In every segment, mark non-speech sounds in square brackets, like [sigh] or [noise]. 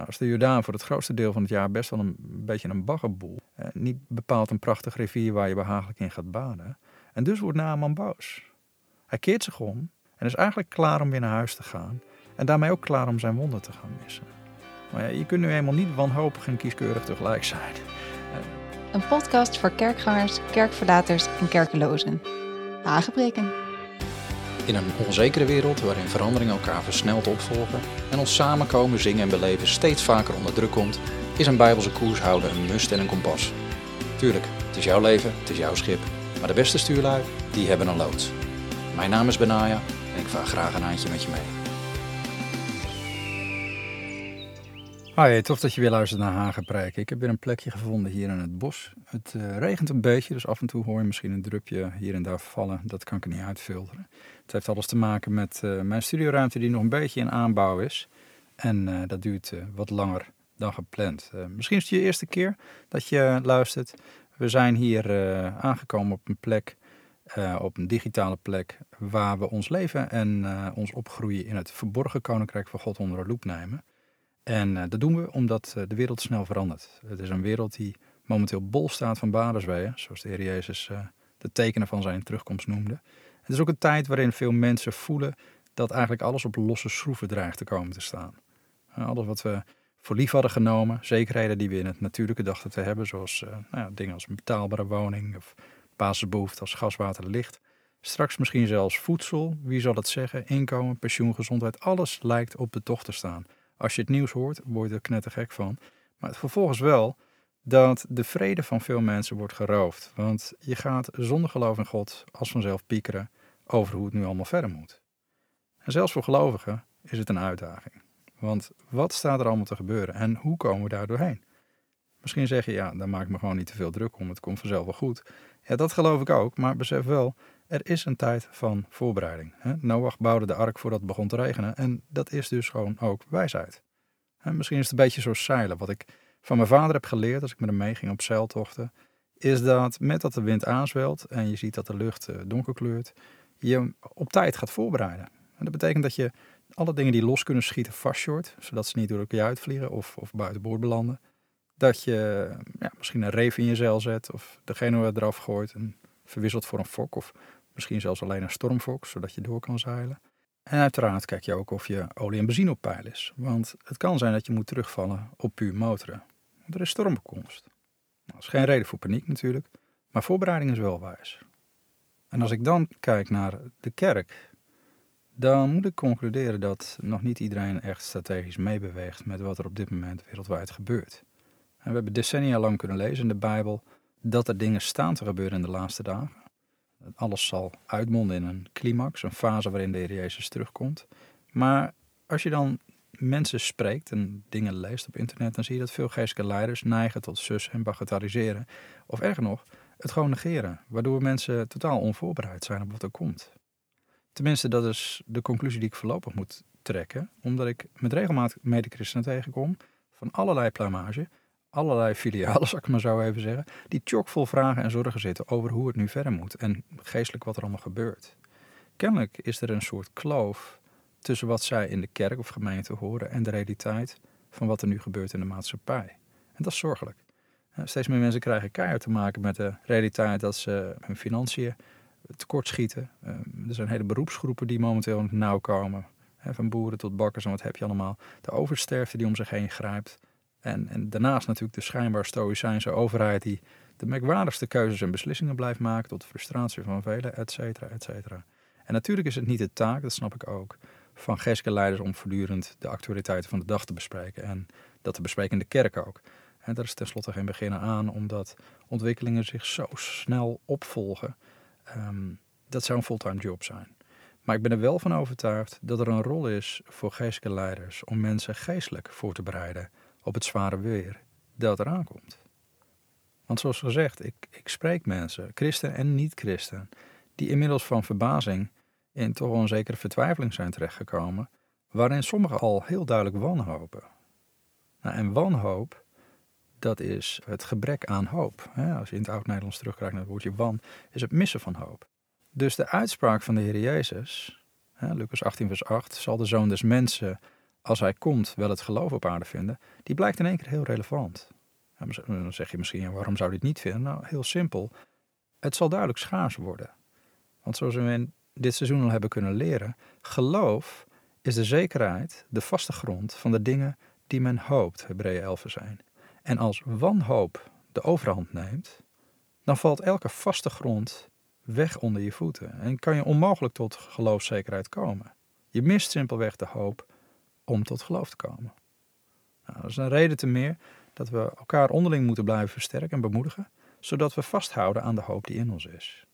Nou, als de Jordaan voor het grootste deel van het jaar best wel een, beetje een baggerboel, eh, niet bepaald een prachtig rivier waar je behagelijk in gaat baden. En dus wordt Naaman boos. Hij keert zich om en is eigenlijk klaar om weer naar huis te gaan. En daarmee ook klaar om zijn wonden te gaan missen. Maar ja, je kunt nu eenmaal niet wanhopig en kieskeurig tegelijk zijn. Een podcast voor kerkgangers, kerkverlaters en kerkelozen. Aangebreken. In een onzekere wereld waarin veranderingen elkaar versneld opvolgen en ons samenkomen, zingen en beleven steeds vaker onder druk komt, is een bijbelse koers houden een must en een kompas. Tuurlijk, het is jouw leven, het is jouw schip, maar de beste stuurlui, die hebben een loods. Mijn naam is Benaya en ik vaar graag een handje met je mee. Hoi, tof dat je weer luistert naar Hagenprijk. Ik heb weer een plekje gevonden hier in het bos. Het uh, regent een beetje, dus af en toe hoor je misschien een drupje hier en daar vallen. Dat kan ik niet uitfilteren. Het heeft alles te maken met uh, mijn studioruimte die nog een beetje in aanbouw is. En uh, dat duurt wat langer dan gepland. misschien is het je eerste keer dat je luistert. We zijn hier aangekomen op een plek, op een digitale plek, waar we ons leven en ons opgroeien in het verborgen koninkrijk van God onder de loep nemen. En uh, dat doen we omdat uh, de wereld snel verandert. Het is een wereld die momenteel bol staat van badersweeën, zoals de Heer Jezus uh, de tekenen van zijn terugkomst noemde. Het is ook een tijd waarin veel mensen voelen dat eigenlijk alles op losse schroeven dreigt te komen te staan. alles wat we voor lief hadden genomen, zekerheden die we in het natuurlijke dachten te hebben, zoals nou dingen als een betaalbare woning of basisbehoeften als gas, water, licht. Straks misschien zelfs voedsel, wie zal het zeggen, inkomen, pensioen, gezondheid, alles lijkt op de tocht te staan. Als je het nieuws hoort, word je er knettergek van. Maar het vervolgens wel dat de vrede van veel mensen wordt geroofd. Want je gaat zonder geloof in God als vanzelf piekeren over hoe het nu allemaal verder moet. En zelfs voor gelovigen is het een uitdaging. Want wat staat er allemaal te gebeuren en hoe komen we daar doorheen? Misschien zeg je, ja, daar maak ik me gewoon niet te veel druk om, het komt vanzelf wel goed. Ja, dat geloof ik ook, maar besef wel, er is een tijd van voorbereiding. Noach bouwde de ark voordat het begon te regenen en dat is dus gewoon ook wijsheid. Misschien is het een beetje zoals zeilen. Wat ik van mijn vader heb geleerd als ik met hem meeging op zeiltochten, is dat met dat de wind aanzwelt en je ziet dat de lucht eh, donker kleurt, je op tijd gaat voorbereiden. En dat betekent dat je alle dingen die los kunnen schieten vastshort, zodat ze niet door elkaar uitvliegen of, of buiten boord belanden. Dat je ja, misschien een reef in je zeil zet of de genoa eraf gooit en verwisselt voor een fok of Misschien zelfs alleen een stormvok, zodat je door kan zeilen. En uiteraard kijk je ook of je olie en benzine op peil is. Want het kan zijn dat je moet terugvallen op puur motoren. Er is stormbekomst. Nou, dat is geen reden voor paniek natuurlijk, maar voorbereiding is wel wijs. En als ik dan kijk naar de kerk, dan moet ik concluderen dat nog niet iedereen echt strategisch meebeweegt met wat er op dit moment wereldwijd gebeurt. En we hebben decennia lang kunnen lezen in de Bijbel dat er dingen staan te gebeuren in de laatste dagen. Alles zal uitmonden in een climax, een fase waarin de Heer Jezus terugkomt. Maar als je dan mensen spreekt en dingen leest op internet, dan zie je dat veel geestelijke leiders neigen tot sus en bagatelliseren. Of erger nog, het gewoon negeren, waardoor mensen totaal onvoorbereid zijn op wat er komt. Tenminste, dat is de conclusie die ik voorlopig moet trekken, omdat ik met regelmaat medechristenen tegenkom van allerlei plumage allerlei filialen, [laughs] zal ik maar zo even zeggen, die chockvol vragen en zorgen zitten over hoe het nu verder moet en geestelijk wat er allemaal gebeurt. Kennelijk is er een soort kloof tussen wat zij in de kerk of gemeente horen en de realiteit van wat er nu gebeurt in de maatschappij. En dat is zorgelijk. Steeds meer mensen krijgen keihard te maken met de realiteit dat ze hun financiën tekortschieten. Ehm, er zijn hele beroepsgroepen die momenteel in het nauw komen. Van boeren tot bakkers en wat heb je allemaal. De oversterfte die om zich heen grijpt. En, en daarnaast natuurlijk de schijnbaar stoïcijnse overheid die de merkwaardigste keuzes en beslissingen blijft maken tot frustratie van velen, et cetera, et cetera. En natuurlijk is het niet de taak, dat snap ik ook, van geestelijke leiders om voortdurend de actualiteiten van de dag te bespreken. En dat te bespreken in de kerk ook. En daar is tenslotte geen begin aan, omdat ontwikkelingen zich zo snel opvolgen. Um, dat zou een fulltime job zijn. Maar ik ben er wel van overtuigd dat er een rol is voor geestelijke leiders om mensen geestelijk voor te bereiden op het zware weer dat eraan komt. Want zoals gezegd, ik, ik spreek mensen, christen en niet-christen, die inmiddels van verbazing in toch een zekere vertwijfeling zijn terechtgekomen, waarin sommigen al heel duidelijk wanhopen. Nou, en wanhoop, dat is het gebrek aan hoop. Als je in het Oud-Nederlands terugkijkt naar het woordje wan, is het missen van hoop. Dus de uitspraak van de Heer Jezus, Lucas 18 vers 8, zal de Zoon des Mensen als hij komt, wel het geloof op aarde vinden, die blijkt in één keer heel relevant. dan zeg je misschien, waarom zou dit niet vinden? Nou, heel simpel. Het zal duidelijk schaars worden. Want zoals we in dit seizoen al hebben kunnen leren, geloof is de zekerheid, de vaste grond van de dingen die men hoopt, Hebreeën 11 zijn. En als wanhoop de overhand neemt, dan valt elke vaste grond weg onder je voeten en kan je onmogelijk tot geloofszekerheid komen. Je mist simpelweg de hoop om tot geloof te komen. Nou, dat is een reden te meer dat we elkaar onderling moeten blijven versterken en bemoedigen, zodat we vasthouden aan de hoop die in ons is.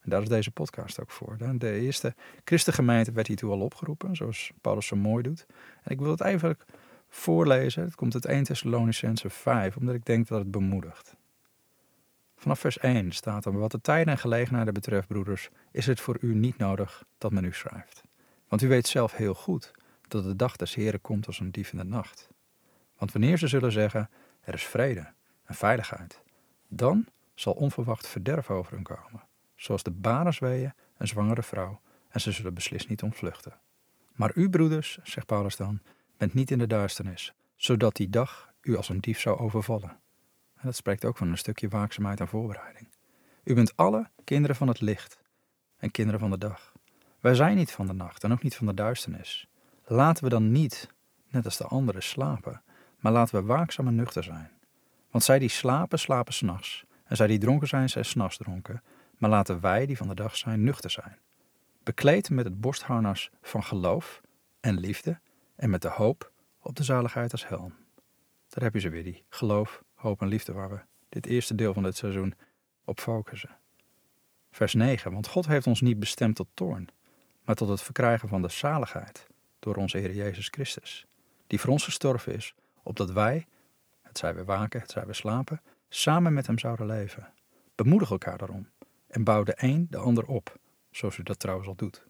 En daar is deze podcast ook voor. De eerste christengemeente werd hiertoe al opgeroepen, zoals Paulus zo mooi doet. En ik wil het eigenlijk voorlezen. Het komt uit 1 Thessalonicense 5, omdat ik denk dat het bemoedigt. Vanaf vers 1 staat er: Wat de tijden en gelegenheden betreft, broeders, is het voor u niet nodig dat men u schrijft. Want u weet zelf heel goed dat de dag des Heren komt als een dief in de nacht. Want wanneer ze zullen zeggen: Er is vrede en veiligheid, dan zal onverwacht verderf over hen komen, zoals de banersweeën een zwangere vrouw, en ze zullen beslist niet ontvluchten. Maar u, broeders, zegt Paulus dan, bent niet in de duisternis, zodat die dag u als een dief zou overvallen. En dat spreekt ook van een stukje waakzaamheid en voorbereiding. U bent alle kinderen van het licht en kinderen van de dag. Wij zijn niet van de nacht en ook niet van de duisternis. Laten we dan niet, net als de anderen, slapen, maar laten we waakzaam en nuchter zijn. Want zij die slapen, slapen s'nachts, en zij die dronken zijn, zijn s'nachts dronken, maar laten wij die van de dag zijn, nuchter zijn. Bekleed met het borstharnas van geloof en liefde en met de hoop op de zaligheid als helm. Daar heb je ze weer, die geloof, hoop en liefde waar we dit eerste deel van dit seizoen op focussen. Vers 9, want God heeft ons niet bestemd tot toorn, maar tot het verkrijgen van de zaligheid door onze Heer Jezus Christus, die voor ons gestorven is, opdat wij, het zij we waken, het zij we slapen, samen met hem zouden leven. Bemoedig elkaar daarom en bouw de een de ander op, zoals u dat trouwens al doet.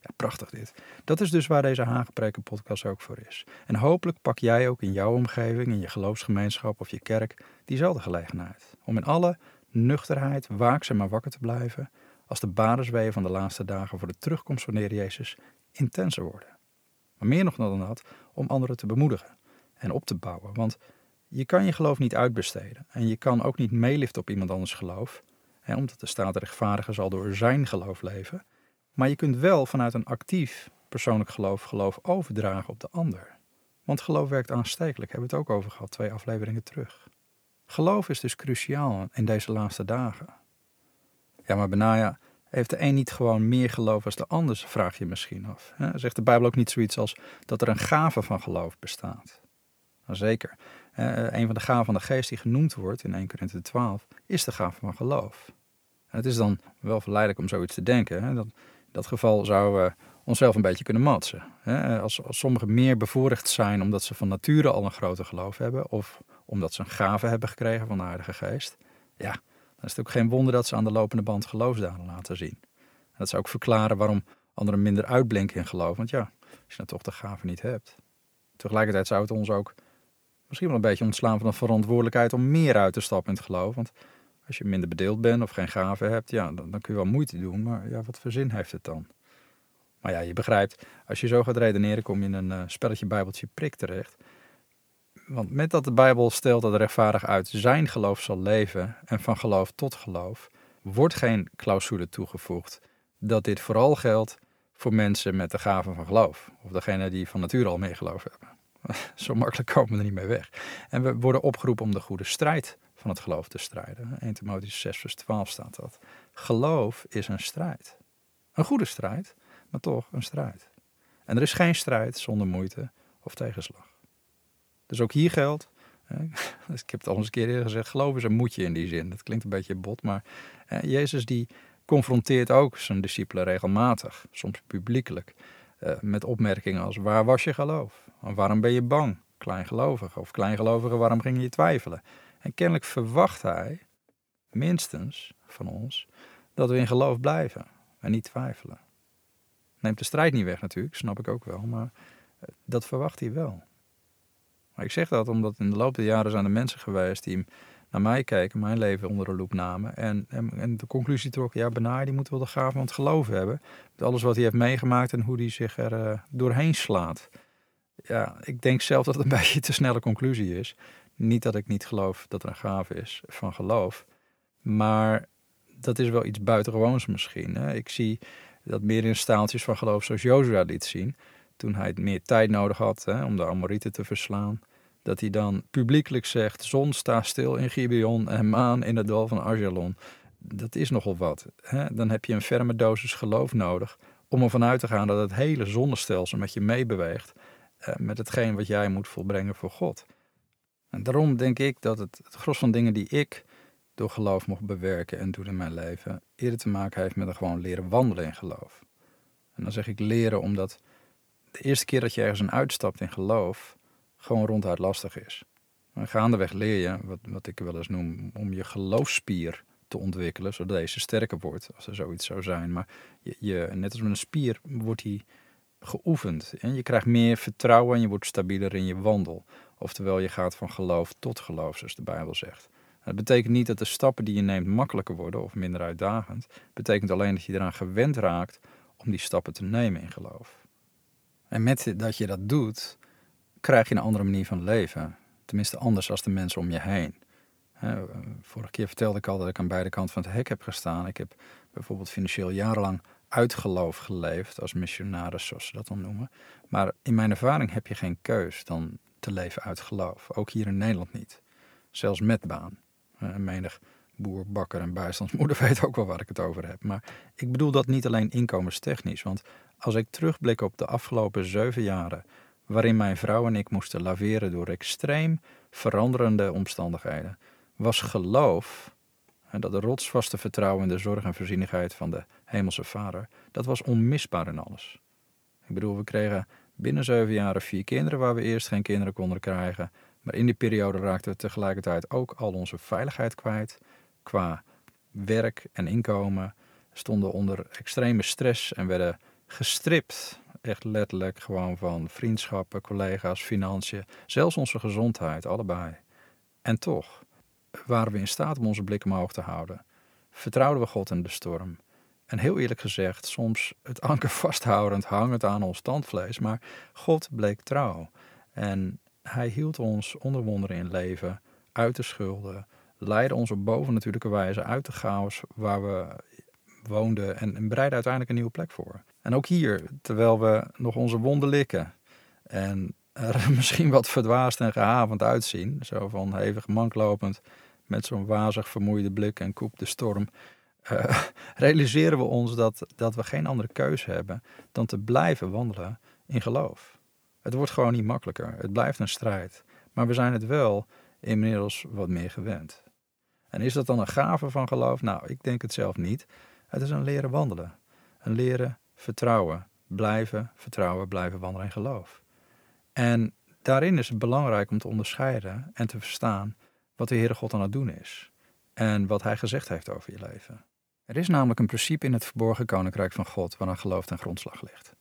Ja, prachtig dit. Dat is dus waar deze Hagepreken podcast ook voor is. En hopelijk pak jij ook in jouw omgeving, in je geloofsgemeenschap of je kerk, diezelfde gelegenheid. Om in alle nuchterheid waakzaam maar wakker te blijven als de badersweeën van de laatste dagen voor de terugkomst van de Heer Jezus intenser worden. Maar meer nog dan dat, om anderen te bemoedigen en op te bouwen. Want je kan je geloof niet uitbesteden. En je kan ook niet meeliften op iemand anders geloof. Hè, omdat de staat rechtvaardige zal door zijn geloof leven. Maar je kunt wel vanuit een actief persoonlijk geloof geloof overdragen op de ander. Want geloof werkt aanstekelijk, hebben we het ook over gehad, twee afleveringen terug. Geloof is dus cruciaal in deze laatste dagen. Ja, maar Benaja, heeft de een niet gewoon meer geloof als de ander, vraag je misschien af. Zegt de Bijbel ook niet zoiets als dat er een gave van geloof bestaat? Nou, zeker. Een van de gaven van de geest die genoemd wordt in 1 Corinthië 12 is de gave van geloof. het is dan wel verleidelijk om zoiets te denken. Dat, in dat geval zouden we onszelf een beetje kunnen matsen. Als, als sommigen meer bevoorrecht zijn omdat ze van nature al een groter geloof hebben, of omdat ze een gave hebben gekregen van de Heilige Geest, ja, dan is het ook geen wonder dat ze aan de lopende band geloofsdaden laten zien. En dat zou ook verklaren waarom anderen minder uitblinken in geloof. Want ja, als je dan toch de gave niet hebt. Tegelijkertijd zou het ons ook misschien wel een beetje ontslaan van de verantwoordelijkheid om meer uit te stappen in het geloof. Want als je minder bedeeld bent of geen gave hebt, ja, dan, dan kun je wel moeite doen. Maar ja, wat voor zin heeft het dan? Maar ja, je begrijpt, als je zo gaat redeneren, kom je in een uh, spelletje bijbeltje prik terecht. Want met dat de Bijbel stelt dat de rechtvaardig uit zijn geloof zal leven en van geloof tot geloof, wordt geen clausule toegevoegd dat dit vooral geldt voor mensen met de gaven van geloof. Of degene die van nature al meer geloof hebben. [laughs] Zo makkelijk komen we er niet mee weg. En we worden opgeroepen om de goede strijd van het geloof te strijden. 1 Timotheüs 6 vers 12 staat dat. Geloof is een strijd. Een goede strijd, maar toch een strijd. En er is geen strijd zonder moeite of tegenslag. Dus ook hier geldt, dus [laughs] ik heb het al eens een keer eerder gezegd, geloof is een moetje in die zin. Dat klinkt een beetje bot, maar Jezus die confronteert ook zijn discipelen regelmatig, soms publiekelijk, eh, met opmerkingen als waar was je geloof? waarom ben je bang? Kleingelovige of kleingelovige, waarom ging je twijfelen? En kennelijk verwacht hij, minstens van ons, dat we in geloof blijven en niet twijfelen. Neemt de strijd niet weg natuurlijk, snap ik ook wel, maar eh, dat verwacht hij wel. Maar ik zeg dat omdat in de loop der jaren zijn er mensen geweest die naar mij keken, mijn leven onder de loep namen. En, en, de conclusie trokken, ja, Benaar die moet wel de gave van het geloven hebben. Met alles wat hij heeft meegemaakt en hoe hij zich er uh, doorheen slaat. Ja, ik denk zelf dat het een [laughs] beetje te snelle conclusie is. Niet dat ik niet geloof dat er een gave is van geloof. Maar dat is wel iets buitengewoons misschien. Hè? Ik zie dat meer in staaltjes van geloof zoals Jozua liet zien. Toen hij meer tijd nodig had hè, om de Amorieten te verslaan. Dat hij dan publiekelijk zegt, zon sta stil in Gibeon en maan in het dal van Arjalon. Dat is nogal wat. Hè? Dan heb je een ferme dosis geloof nodig om ervan uit te gaan dat het hele zonnestelsel met je meebeweegt. Eh, met hetgeen wat jij moet volbrengen voor God. En daarom denk ik dat het, het gros van dingen die ik door geloof mocht bewerken en doen in mijn leven, eerder te maken heeft met een gewoon leren wandelen in geloof. En dan zeg ik leren omdat de eerste keer dat je ergens een uitstapt in geloof, gewoon ronduit lastig is. En gaandeweg leer je, wat, wat ik wel eens noem, om je geloofspier te ontwikkelen, zodat deze sterker wordt, als er zoiets zou zijn. Maar je, net als met een spier wordt die geoefend. En je krijgt meer vertrouwen en je wordt stabieler in je wandel. Oftewel, je gaat van geloof tot geloof, zoals de Bijbel zegt. Dat betekent niet dat de stappen die je neemt makkelijker worden of minder uitdagend. Het betekent alleen dat je eraan gewend raakt om die stappen te nemen in geloof. En met dat je dat doet, krijg je een andere manier van leven. Tenminste anders dan de mensen om je heen. Vorige keer vertelde ik al dat ik aan beide kanten van het hek heb gestaan. Ik heb bijvoorbeeld financieel jarenlang uit geloof geleefd, als missionaris zoals ze dat dan noemen. Maar in mijn ervaring heb je geen keus dan te leven uit geloof. Ook hier in Nederland niet. Zelfs met baan. En menig boer, bakker en bijstandsmoeder [laughs] weet ook wel waar ik het over heb. Maar ik bedoel dat niet alleen inkomenstechnisch. Want als ik terugblik op de afgelopen zeven jaren, waarin mijn vrouw en ik moesten laveren door extreem veranderende omstandigheden, was geloof, en dat rotsvaste vertrouwen in de zorg en voorzienigheid van de Hemelse Vader, dat was onmisbaar in alles. Ik bedoel, we kregen binnen zeven jaren vier kinderen waar we eerst geen kinderen konden krijgen. Maar in die periode raakten we tegelijkertijd ook al onze veiligheid kwijt. Qua werk en inkomen stonden onder extreme stress en werden gestript. Echt letterlijk gewoon van vriendschappen, collega's, financiën, zelfs onze gezondheid, allebei. En toch waren we in staat om onze blik omhoog te houden. Vertrouwden we God in de storm. En heel eerlijk gezegd, soms het anker [laughs] vasthoudend, hangend aan ons tandvlees. Maar God bleek trouw. En hij hield ons onder wonderen in leven, uit de schulden, leidde ons op bovennatuurlijke wijze uit de chaos waar we woonden en, en bereidde uiteindelijk een nieuwe plek voor. En ook hier, terwijl we nog onze wonden likken en er [laughs] misschien wat verdwaasd en gehavend uitzien, zo van hevig manklopend met zo'n wazig vermoeide blik en koep de storm, uh, [laughs] realiseren we ons dat, dat we geen andere keuze hebben dan te blijven wandelen in geloof. Het wordt gewoon niet makkelijker. Het blijft een strijd. Maar we zijn het wel inmiddels wat meer gewend. En is dat dan een gave van geloof? Nou, ik denk het zelf niet. Het is een leren wandelen. Een leren vertrouwen. Blijven vertrouwen, blijven wandelen in geloof. En daarin is het belangrijk om te onderscheiden en te verstaan wat de Heere God aan het doen is. En wat Hij gezegd heeft over je leven. Er is namelijk een principe in het verborgen koninkrijk van God waaraan geloof ten grondslag ligt.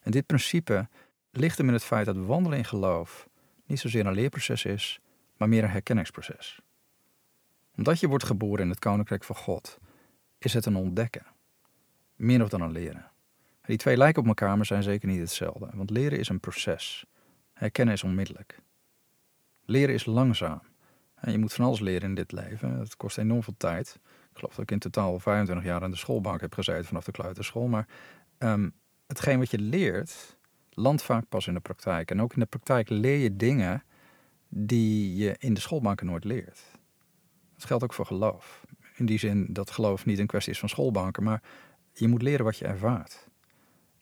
En dit principe ligt hem in het feit dat wandelen in geloof niet zozeer een leerproces is, maar meer een herkenningsproces. Omdat je wordt geboren in het koninkrijk van God, is het een ontdekken. Meer nog dan een leren. Die twee lijken op elkaar, maar zijn zeker niet hetzelfde. Want leren is een proces. Herkennen is onmiddellijk. Leren is langzaam. En je moet van alles leren in dit leven. Het kost enorm veel tijd. Ik geloof dat ik in totaal 25 jaar aan de schoolbank heb gezeten vanaf de kleuterschool. Maar um, hetgeen wat je leert, landt vaak pas in de praktijk. En ook in de praktijk leer je dingen die je in de schoolbanken nooit leert. Dat geldt ook voor geloof. In die zin dat geloof niet een kwestie is van schoolbanken, maar je moet leren wat je ervaart.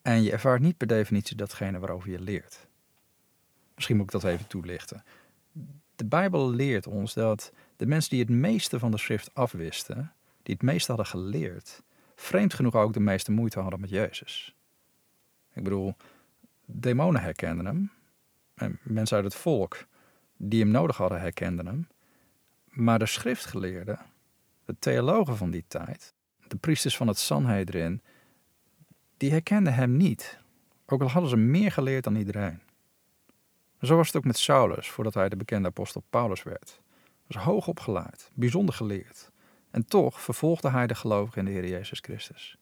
En je ervaart niet per definitie datgene waarover je leert. Misschien moet ik dat even toelichten. De Bijbel leert ons dat de mensen die het meeste van de schrift afwisten, die het meeste hadden geleerd, vreemd genoeg ook de meeste moeite hadden met Jezus. Ik bedoel, demonen herkenden hem. En mensen uit het volk die hem nodig hadden herkenden hem. Maar de schriftgeleerden, de theologen van die tijd, de priesters van het Sanhedrin, die herkenden hem niet. Ook al hadden ze meer geleerd dan iedereen. Zo was het ook met Saulus, voordat hij de bekende apostel Paulus werd. Hij was hoog opgeleid, bijzonder geleerd. En toch vervolgde hij de gelovigen in de Heer Jezus Christus.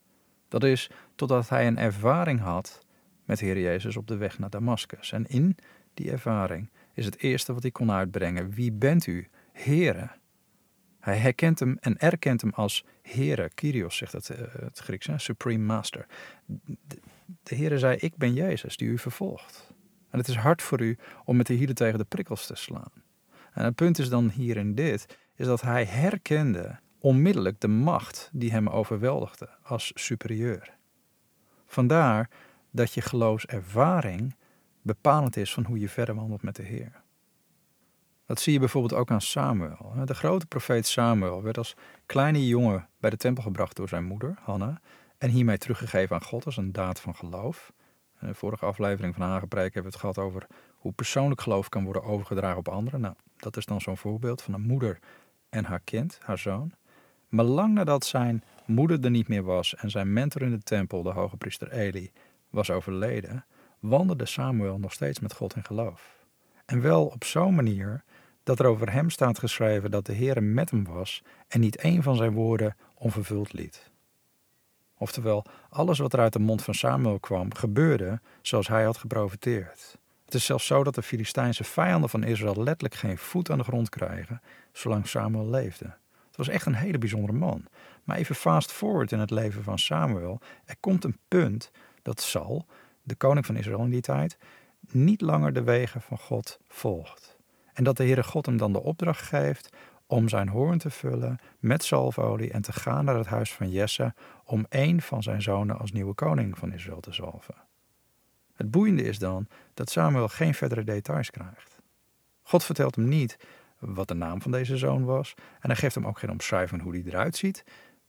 Dat is totdat hij een ervaring had met de Heer Jezus op de weg naar Damascus. En in die ervaring, is het eerste wat hij kon uitbrengen. Wie bent u, Heere? Hij herkent hem en erkent hem als Heere, Kyrios zegt het, uh, het Grieks, hè? Supreme Master. De, de Heere zei, ik ben Jezus die u vervolgt. En het is hard voor u om met de hielen tegen de prikkels te slaan. En het punt is dan hier in dit, is dat hij herkende onmiddellijk de macht die hem overweldigde als superieur. Vandaar dat je geloofservaring bepalend is van hoe je verder wandelt met de Heer. Dat zie je bijvoorbeeld ook aan Samuel. De grote profeet Samuel werd als kleine jongen bij de tempel gebracht door zijn moeder, Hanna, en hiermee teruggegeven aan God als een daad van geloof. In de vorige aflevering van Hagepreik hebben we het gehad over hoe persoonlijk geloof kan worden overgedragen op anderen. Nou, dat is dan zo'n voorbeeld van een moeder en haar kind, haar zoon. Maar lang nadat zijn moeder er niet meer was en zijn mentor in de tempel, de hoge priester Eli, was overleden, wandelde Samuel nog steeds met God in geloof. En wel op zo'n manier dat er over hem staat geschreven dat de Heer met hem was en niet één van zijn woorden onvervuld liet. Oftewel, alles wat er uit de mond van Samuel kwam, gebeurde zoals hij had geprofiteerd. Het is zelfs zo dat de Filistijnse vijanden van Israël letterlijk geen voet aan de grond krijgen zolang Samuel leefde. Het was echt een hele bijzondere man. Maar even fast forward in het leven van Samuel. Er komt een punt dat Saul, de koning van Israël in die tijd, niet langer de wegen van God volgt. En dat de Heere God hem dan de opdracht geeft om zijn hoorn te vullen met zalfolie en te gaan naar het huis van Jesse om een van zijn zonen als nieuwe koning van Israël te zalven. Het boeiende is dan dat Samuel geen verdere details krijgt. God vertelt hem niet wat de naam van deze zoon was en hij geeft hem ook geen omschrijving hoe hij eruit ziet,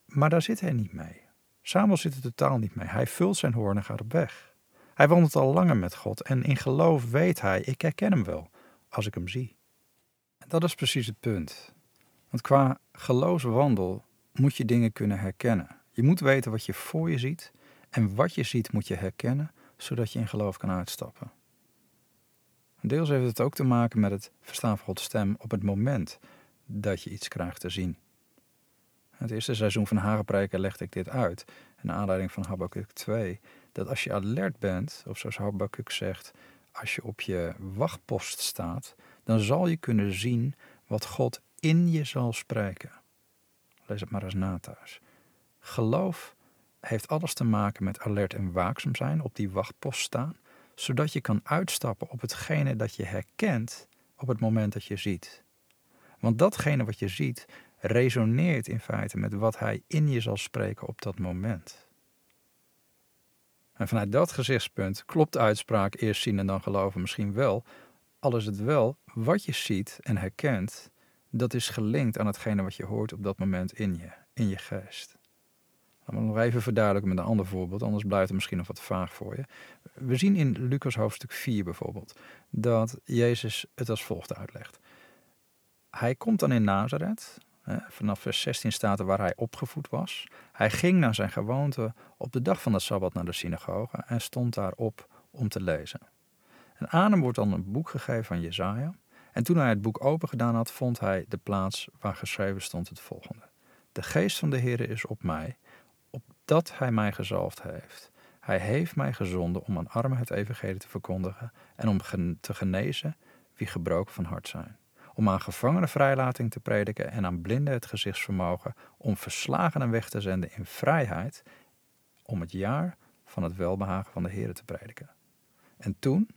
maar daar zit hij niet mee. Samuel zit er totaal niet mee. Hij vult zijn hoorn en gaat op weg. Hij wandelt al langer met God en in geloof weet hij, ik herken hem wel als ik hem zie. Dat is precies het punt. Want qua geloofswandel moet je dingen kunnen herkennen. Je moet weten wat je voor je ziet en wat je ziet moet je herkennen, zodat je in geloof kan uitstappen. Deels heeft het ook te maken met het verstaan van Gods stem op het moment dat je iets krijgt te zien. Het eerste seizoen van Hagepreken legde ik dit uit, in aanleiding van Habakkuk 2, dat als je alert bent, of zoals Habakkuk zegt, als je op je wachtpost staat, dan zal je kunnen zien wat God in je zal spreken. Lees het maar eens na thuis. Geloof heeft alles te maken met alert en waakzaam zijn, op die wachtpost staan, zodat je kan uitstappen op hetgene dat je herkent op het moment dat je ziet. Want datgene wat je ziet resoneert in feite met wat hij in je zal spreken op dat moment. En vanuit dat gezichtspunt klopt de uitspraak eerst zien en dan geloven misschien wel, al is het wel wat je ziet en herkent, dat is gelinkt aan hetgene wat je hoort op dat moment in je, in je geest. Laten we nog even verduidelijken met een ander voorbeeld, anders blijft het misschien nog wat vaag voor je. We zien in Lucas hoofdstuk 4 bijvoorbeeld dat Jezus het als volgt uitlegt. Hij komt dan in Nazareth, vanaf vers 16 staat er waar hij opgevoed was. Hij ging naar zijn gewoonte op de dag van de Sabbat naar de synagoge en stond daar op om te lezen. En aan hem wordt dan een boek gegeven van Jezaja. En toen hij het boek open gedaan had, vond hij de plaats waar geschreven stond het volgende. De geest van de Heer is op mij, opdat hij mij gezalfd heeft. Hij heeft mij gezonden om aan armen het evangelie te verkondigen en om te genezen wie gebroken van hart zijn. Om aan gevangenen vrijlating te prediken en aan blinden het gezichtsvermogen, om verslagenen weg te zenden in vrijheid, om het jaar van het welbehagen van de Heer te prediken. En toen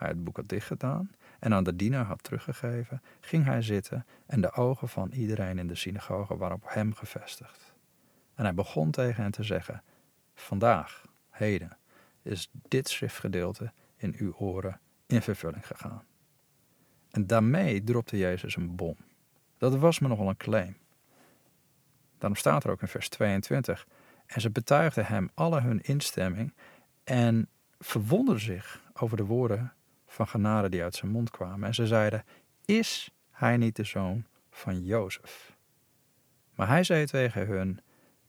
hij het boek had dichtgedaan en aan de dienaar had teruggegeven, ging hij zitten en de ogen van iedereen in de synagoge waren op hem gevestigd. En hij begon tegen hen te zeggen: Vandaag, heden, is dit schriftgedeelte in uw oren in vervulling gegaan. En daarmee dropte Jezus een bom. Dat was me nogal een claim. Daarom staat er ook in vers 22. En ze betuigden hem alle hun instemming en verwonderden zich over de woorden van genade die uit zijn mond kwamen. En ze zeiden: Is hij niet de zoon van Jozef? Maar hij zei tegen hun: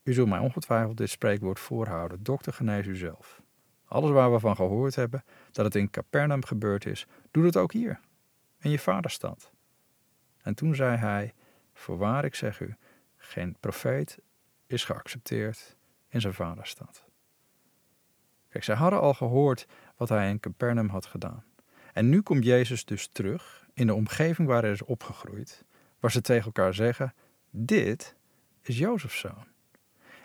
U zult mij ongetwijfeld dit spreekwoord voorhouden. Dokter, genees u zelf. Alles waar we van gehoord hebben dat het in Capernaum gebeurd is, doe het ook hier, in je vaderstad. En toen zei hij: Voorwaar, ik zeg u, geen profeet is geaccepteerd in zijn vaderstad. Kijk, zij hadden al gehoord wat hij in Capernaum had gedaan. En nu komt Jezus dus terug in de omgeving waar hij is opgegroeid, waar ze tegen elkaar zeggen: Dit is Jozefs zoon.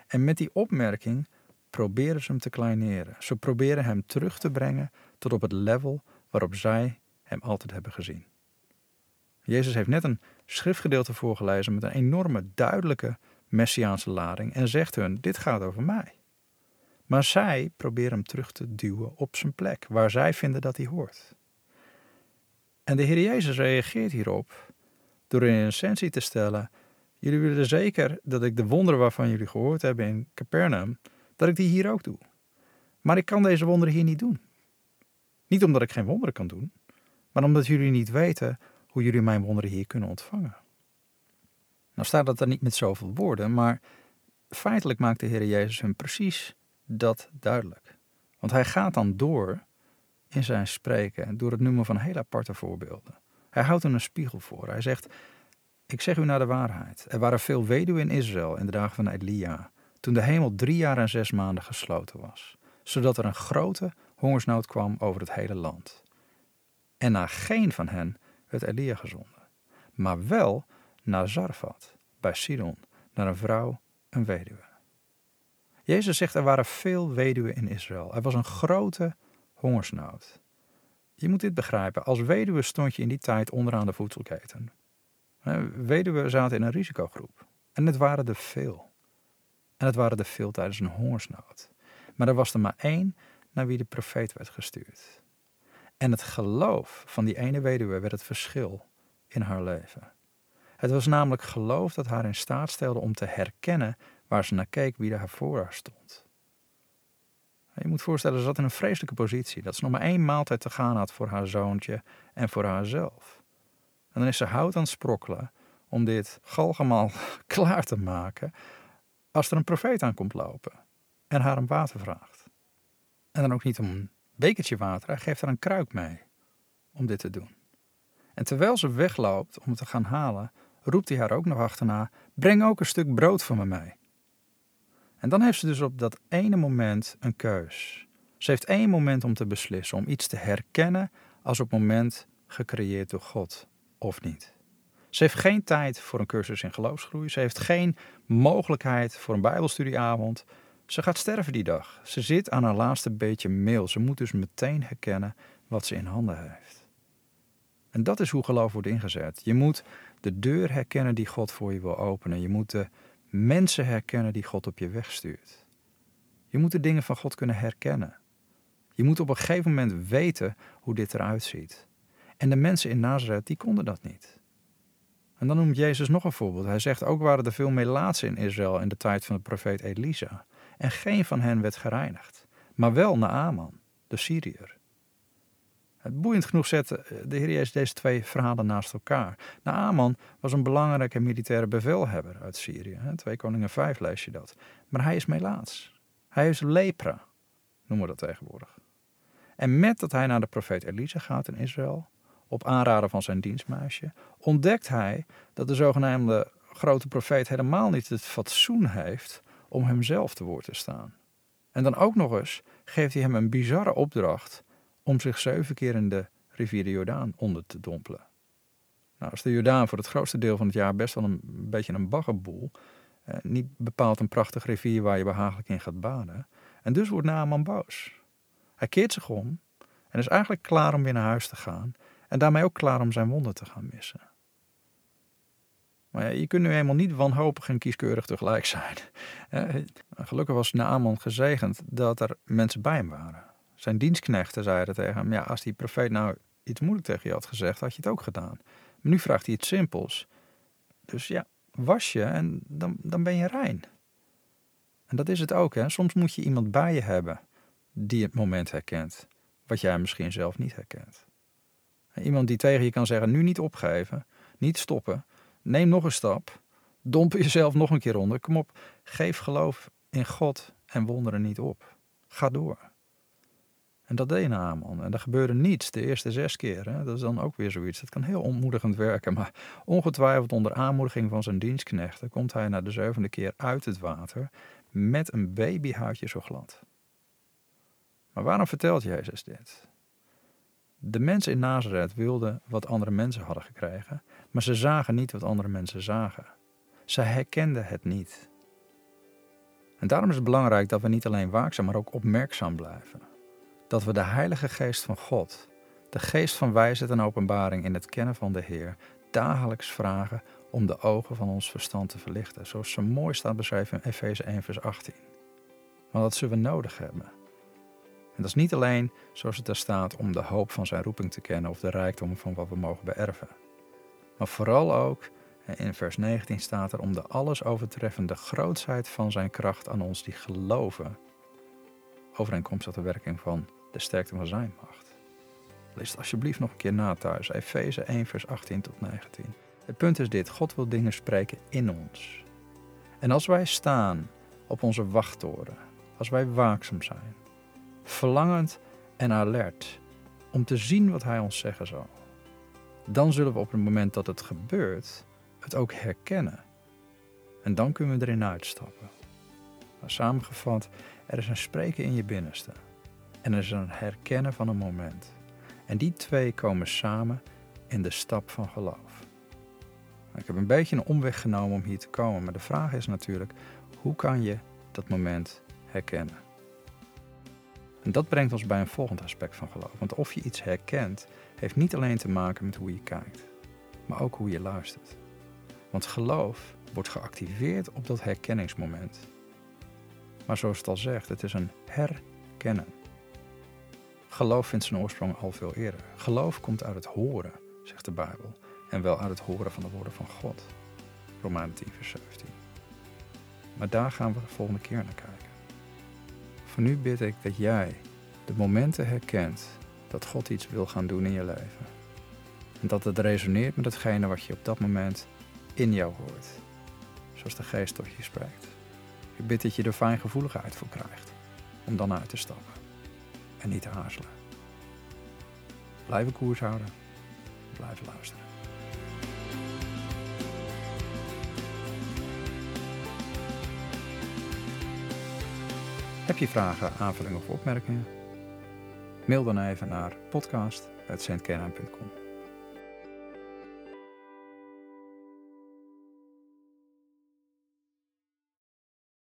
En met die opmerking proberen ze hem te kleineren. Ze proberen hem terug te brengen tot op het level waarop zij hem altijd hebben gezien. Jezus heeft net een schriftgedeelte voorgelezen met een enorme, duidelijke messiaanse lading en zegt hun: Dit gaat over mij. Maar zij proberen hem terug te duwen op zijn plek, waar zij vinden dat hij hoort. En de Heer Jezus reageert hierop door in essentie te stellen: Jullie willen zeker dat ik de wonderen waarvan jullie gehoord hebben in Capernaum, dat ik die hier ook doe. Maar ik kan deze wonderen hier niet doen. Niet omdat ik geen wonderen kan doen, maar omdat jullie niet weten hoe jullie mijn wonderen hier kunnen ontvangen. Nou staat dat er niet met zoveel woorden, maar feitelijk maakt de Heer Jezus hem precies dat duidelijk. Want hij gaat dan door in zijn spreken door het noemen van heel aparte voorbeelden. Hij houdt er een spiegel voor. Hij zegt: Ik zeg u naar de waarheid. Er waren veel weduwen in Israël in de dagen van Elia, toen de hemel drie jaar en zes maanden gesloten was, zodat er een grote hongersnood kwam over het hele land. En naar geen van hen werd Elia gezonden, maar wel naar Zarfat, bij Sidon, naar een vrouw, een weduwe. Jezus zegt er waren veel weduwen in Israël. Er was een grote hongersnood. Je moet dit begrijpen. Als weduwe stond je in die tijd onderaan de voedselketen. Weduwen zaten in een risicogroep. En het waren er veel. En het waren er veel tijdens een hongersnood. Maar er was er maar één naar wie de profeet werd gestuurd. En het geloof van die ene weduwe werd het verschil in haar leven. Het was namelijk geloof dat haar in staat stelde om te herkennen waar ze naar keek wie er voor haar stond. Je moet voorstellen, ze zat in een vreselijke positie. Dat ze nog maar één maaltijd te gaan had voor haar zoontje en voor haarzelf. En dan is ze hout aan het sprokkelen om dit galgemaal [laughs] klaar te maken als er een profeet aan komt lopen en haar om water vraagt. En dan ook niet om een bekertje water, hij geeft haar een kruik mee om dit te doen. En terwijl ze wegloopt om het te gaan halen, roept hij haar ook nog achterna: Breng ook een stuk brood van me mee. En dan heeft ze dus op dat ene moment een keus. Ze heeft één moment om te beslissen, om iets te herkennen als op moment gecreëerd door God of niet. Ze heeft geen tijd voor een cursus in geloofsgroei. Ze heeft geen mogelijkheid voor een Bijbelstudieavond. Ze gaat sterven die dag. Ze zit aan haar laatste beetje meel. Ze moet dus meteen herkennen wat ze in handen heeft. En dat is hoe geloof wordt ingezet. Je moet de deur herkennen die God voor je wil openen. Je moet de mensen herkennen die God op je weg stuurt. Je moet de dingen van God kunnen herkennen. Je moet op een gegeven moment weten hoe dit eruit ziet. En de mensen in Nazareth, die konden dat niet. En dan noemt Jezus nog een voorbeeld. Hij zegt, ook waren er veel melaatsen in Israël in de tijd van de profeet Elisa. En geen van hen werd gereinigd. Maar wel Naaman, de Syriër. Boeiend genoeg zette de Heer Jezus deze twee verhalen naast elkaar. Naaman was een belangrijke militaire bevelhebber uit Syrië. Twee Koningen 5 lees je dat. Maar hij is melaats. Hij is lepra, noemen we dat tegenwoordig. En met dat hij naar de profeet Elisa gaat in Israël, op aanraden van zijn dienstmeisje, ontdekt hij dat de zogenaamde grote profeet helemaal niet het fatsoen heeft om hemzelf te woord te staan. En dan ook nog eens geeft hij hem een bizarre opdracht om zich zeven keer in de rivier de Jordaan onder te dompelen. Nou, als de Jordaan voor het grootste deel van het jaar best wel een, beetje een baggerboel, eh, niet bepaald een prachtige rivier waar je behagelijk in gaat baden. En dus wordt Naaman boos. Hij keert zich om en is eigenlijk klaar om weer naar huis te gaan en daarmee ook klaar om zijn wonden te gaan missen. Maar ja, je kunt nu eenmaal niet wanhopig en kieskeurig tegelijk zijn. [laughs] Eh, gelukkig was Naaman gezegend dat er mensen bij hem waren. Zijn dienstknechten zeiden tegen hem: Ja, als die profeet nou iets moeilijk tegen je had gezegd, had je het ook gedaan. Maar nu vraagt hij iets simpels. Dus ja, was je en dan, dan ben je rein. En dat is het ook, hè? Soms moet je iemand bij je hebben die het moment herkent, wat jij misschien zelf niet herkent. Iemand die tegen je kan zeggen: nu niet opgeven, niet stoppen, neem nog een stap, domp [laughs] jezelf nog een keer onder. Kom op, geef geloof in God en wonderen niet op. Ga door. En dat deed Naaman. En er gebeurde niets de eerste zes keer. Hè. Dat is dan ook weer zoiets. Dat kan heel ontmoedigend werken. Maar ongetwijfeld onder aanmoediging van zijn dienstknechten komt hij na de zevende keer uit het water met een babyhuidje zo glad. Maar waarom vertelt Jezus dit? De mensen in Nazareth wilden wat andere mensen hadden gekregen, maar ze zagen niet wat andere mensen zagen. Ze herkenden het niet. En daarom is het belangrijk dat we niet alleen waakzaam, maar ook opmerkzaam blijven. Dat we de Heilige Geest van God, de geest van wijsheid en openbaring in het kennen van de Heer, dagelijks vragen om de ogen van ons verstand te verlichten, zoals zo mooi staat beschreven in Efeze 1, vers 18. Want dat zullen we nodig hebben. En dat is niet alleen, zoals het er staat, om de hoop van zijn roeping te kennen of de rijkdom van wat we mogen beërven. Maar vooral ook, in vers 19 staat er, om de alles overtreffende grootsheid van zijn kracht aan ons die geloven, overeenkomstig de werking van de sterkte van zijn macht. Lees het alsjeblieft nog een keer na thuis, Efeze 1, vers 18 tot 19. Het punt is dit: God wil dingen spreken in ons. En als wij staan op onze wachttoren, als wij waakzaam zijn, verlangend en alert om te zien wat Hij ons zeggen zal, dan zullen we op het moment dat het gebeurt het ook herkennen. En dan kunnen we erin uitstappen. Samengevat, er is een spreken in je binnenste en er is een herkennen van een moment. En die twee komen samen in de stap van geloof. Ik heb een beetje een omweg genomen om hier te komen, maar de vraag is natuurlijk: hoe kan je dat moment herkennen? En dat brengt ons bij een volgend aspect van geloof. Want of je iets herkent, heeft niet alleen te maken met hoe je kijkt, maar ook hoe je luistert. Want geloof wordt geactiveerd op dat herkenningsmoment. Maar zoals het al zegt, het is een herkennen. Geloof vindt zijn oorsprong al veel eerder. Geloof komt uit het horen, zegt de Bijbel en wel uit het horen van de woorden van God. Romeinen 10, vers 17. Maar daar gaan we de volgende keer naar kijken. Voor nu bid ik dat jij de momenten herkent dat God iets wil gaan doen in je leven. En dat het resoneert met hetgene wat je op dat moment in jou hoort. Zoals de geest tot je spreekt. Ik bid dat je er fijngevoeligheid voor krijgt om dan uit te stappen. En niet te aarzelen. Blijven koers houden. Blijven luisteren. Heb je vragen, aanvullingen of opmerkingen? Mail dan even naar podcast.centkernheim.com.